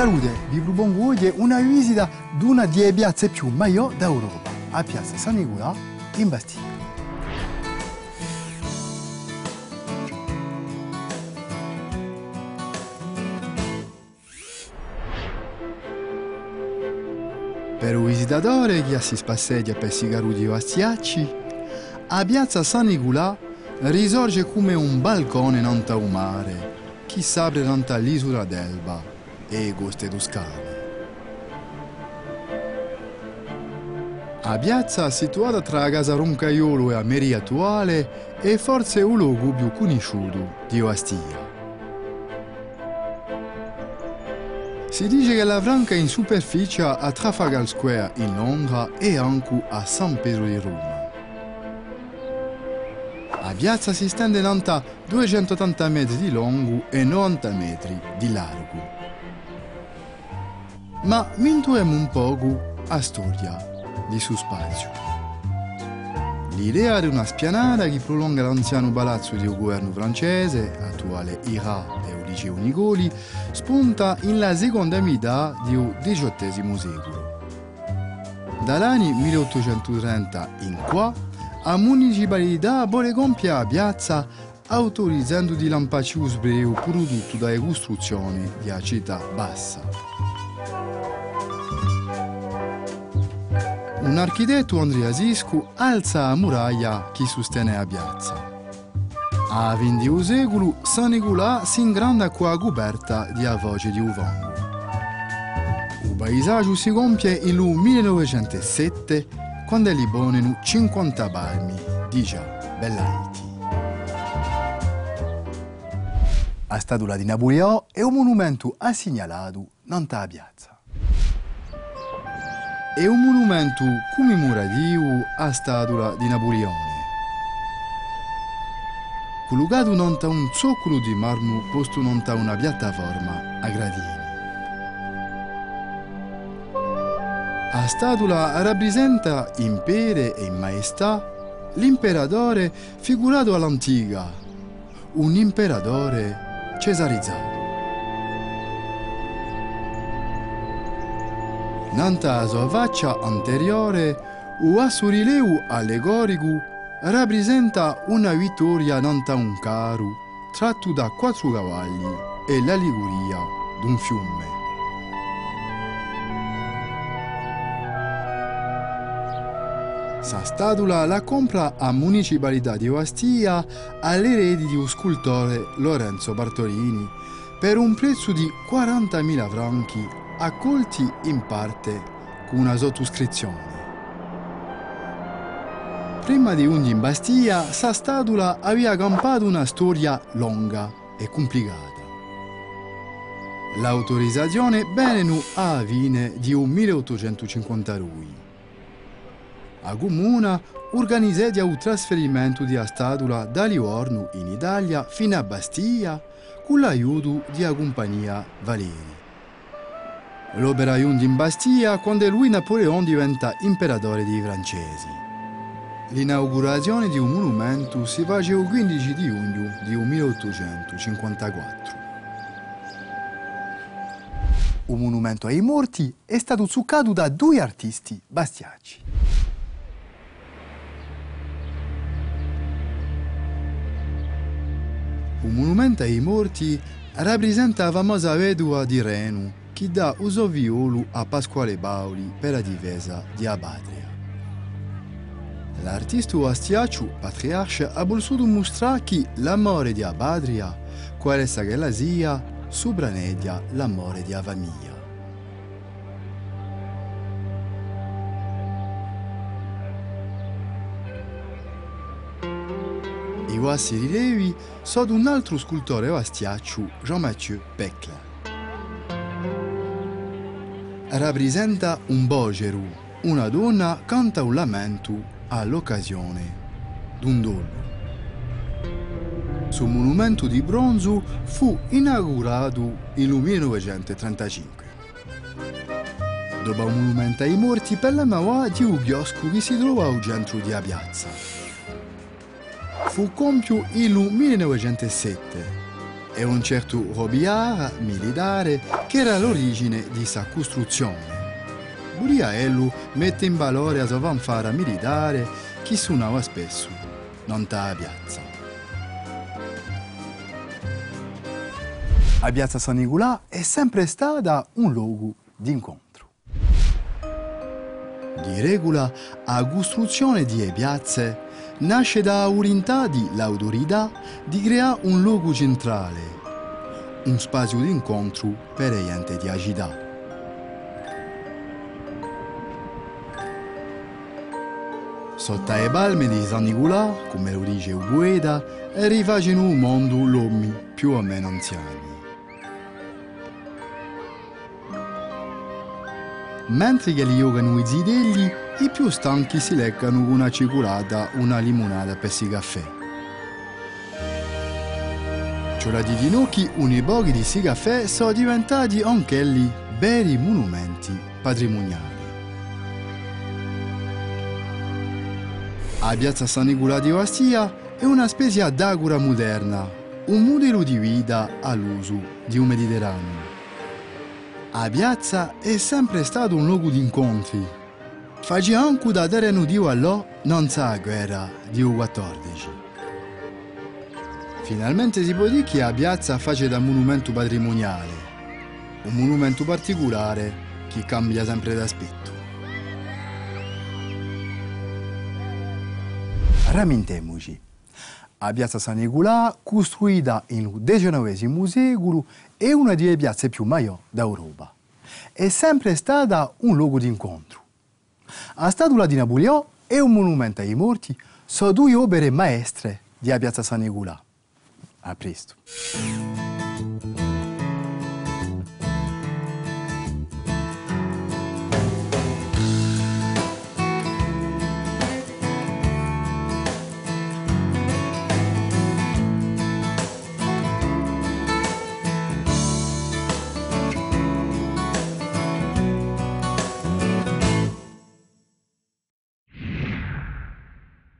Salute, vi propongo oggi una visita di una delle piazze più maggiori d'Europa, a Piazza San Nicolò in Bastiglia. Per un visitatore che si spassegia per Sigarudi o Astiacci, a Piazza San Nicolò risorge come un balcone non un mare, che si apre davanti all'isola d'Elba e coste toscane. A piazza situata tra Casa Roncaiolo e a attuale è forse il luogo più conosciuto di Ostia. Si dice che la franca in superficie a Trafalgar Square in Londra e anche a San Pietro di Roma. La piazza si stende a 280 metri di lungo e 90 metri di largo. Ma mintuemo un poco a storia di suo spazio. L'idea di una spianata che prolunga l'anziano palazzo del governo francese, attuale IRA e il liceo Nicoli, spunta nella seconda metà del XVIII secolo. Dall'anno 1830 in qua, la municipalità vuole compiere la piazza autorizzando di lampaccio sbreo prodotto dalle costruzioni della città bassa. Un architetto Andrea Siscu alza la muraglia che sostiene la piazza. A XX secolo, San Nicolà si ingranda la coperta di a voce di Uvongo. Il paesaggio si compie nel 1907, quando li boneno 50 palmi, di già Bellaiti. La statua di Napoleone è un monumento assegnalato nella piazza. È un monumento commemorativo a statua di Napoleone. Collocato non da un zoccolo di marmo posto non da una piattaforma a gradini. La statua rappresenta in pere e in maestà l'imperatore figurato all'antica, un imperatore cesarizzato. Nanta sua faccia anteriore, o assurileu allegorico rappresenta una vittoria nanta un carro tratto da quattro cavalli e l'allegoria d'un fiume. Sa statua la compra a Municipalità di Ostia all'eredi di un scultore Lorenzo Bartolini per un prezzo di 40.000 franchi accolti in parte con una sottoscrizione. Prima di Undi in Bastia, sa statua aveva campato una storia lunga e complicata. L'autorizzazione venne a fine di 1852. A Comuna organizzò il trasferimento di statua da Livorno in Italia fino a Bastia con l'aiuto della compagnia Valeri. L'opera giunge in Bastia quando lui Napoleone diventa imperatore dei francesi. L'inaugurazione di un monumento si face il 15 di giugno di 1854. Un monumento ai morti è stato zuccato da due artisti bastiaci. Un monumento ai morti rappresenta la famosa vedova di Reno, che dà uso violo a Pasquale Bauli per la difesa di Abadria. L'artista astiaciu, patriarca, ha voluto mostrare che l'amore di Abadria, quale che la sia, sopranedia l'amore di Avamia. I quasi rilevi sono un altro scultore astiaciu, Jean-Mathieu Pecla rappresenta un bogero, una donna canta un lamento all'occasione d'un dolore. Sul monumento di bronzo fu inaugurato nel 1935. Dopo un monumento ai morti per la memoria di un chiosco che si trova al centro della piazza. Fu compiuto nel 1907 e un certo Robillard militare che era l'origine di sa costruzione. Buriaello mette in valore a sua fanfara militare che suonava spesso, non ta piazza. La piazza San Nicolà è sempre stata un luogo di incontro. Di regola, la costruzione di piazze nasce da volontà dell'autorità di creare un luogo centrale, un spazio di incontro per le gente di città. Sotto le palme di San Nicolà, come lo dice Ubueda, rifacendo un mondo l'uomo più o meno anziani. Mentre che li giocano i zidelli, i più stanchi si leccano una cicolata una limonata per si caffè. Cioè di Dinocchi, un pochi di si caffè sono diventati anch'elli veri monumenti patrimoniali. A piazza San Nicola di Ostia è una specie d'agora moderna, un modello di vita all'uso di un Mediterraneo. A piazza è sempre stato un luogo di incontri. Faceva anche da terreno di allò non sa guerra di 14. Finalmente si può dire che a piazza face da monumento patrimoniale, un monumento particolare che cambia sempre d'aspetto. Rammentemoci. A piazza San Nicolà, costruita nel XIX secolo, è una delle piazze più maggiori d'Europa. È sempre stata un luogo di incontro. La statua di Napoleone è un monumento ai morti, sono due opere maestre di Piazza San Nicolà. A presto.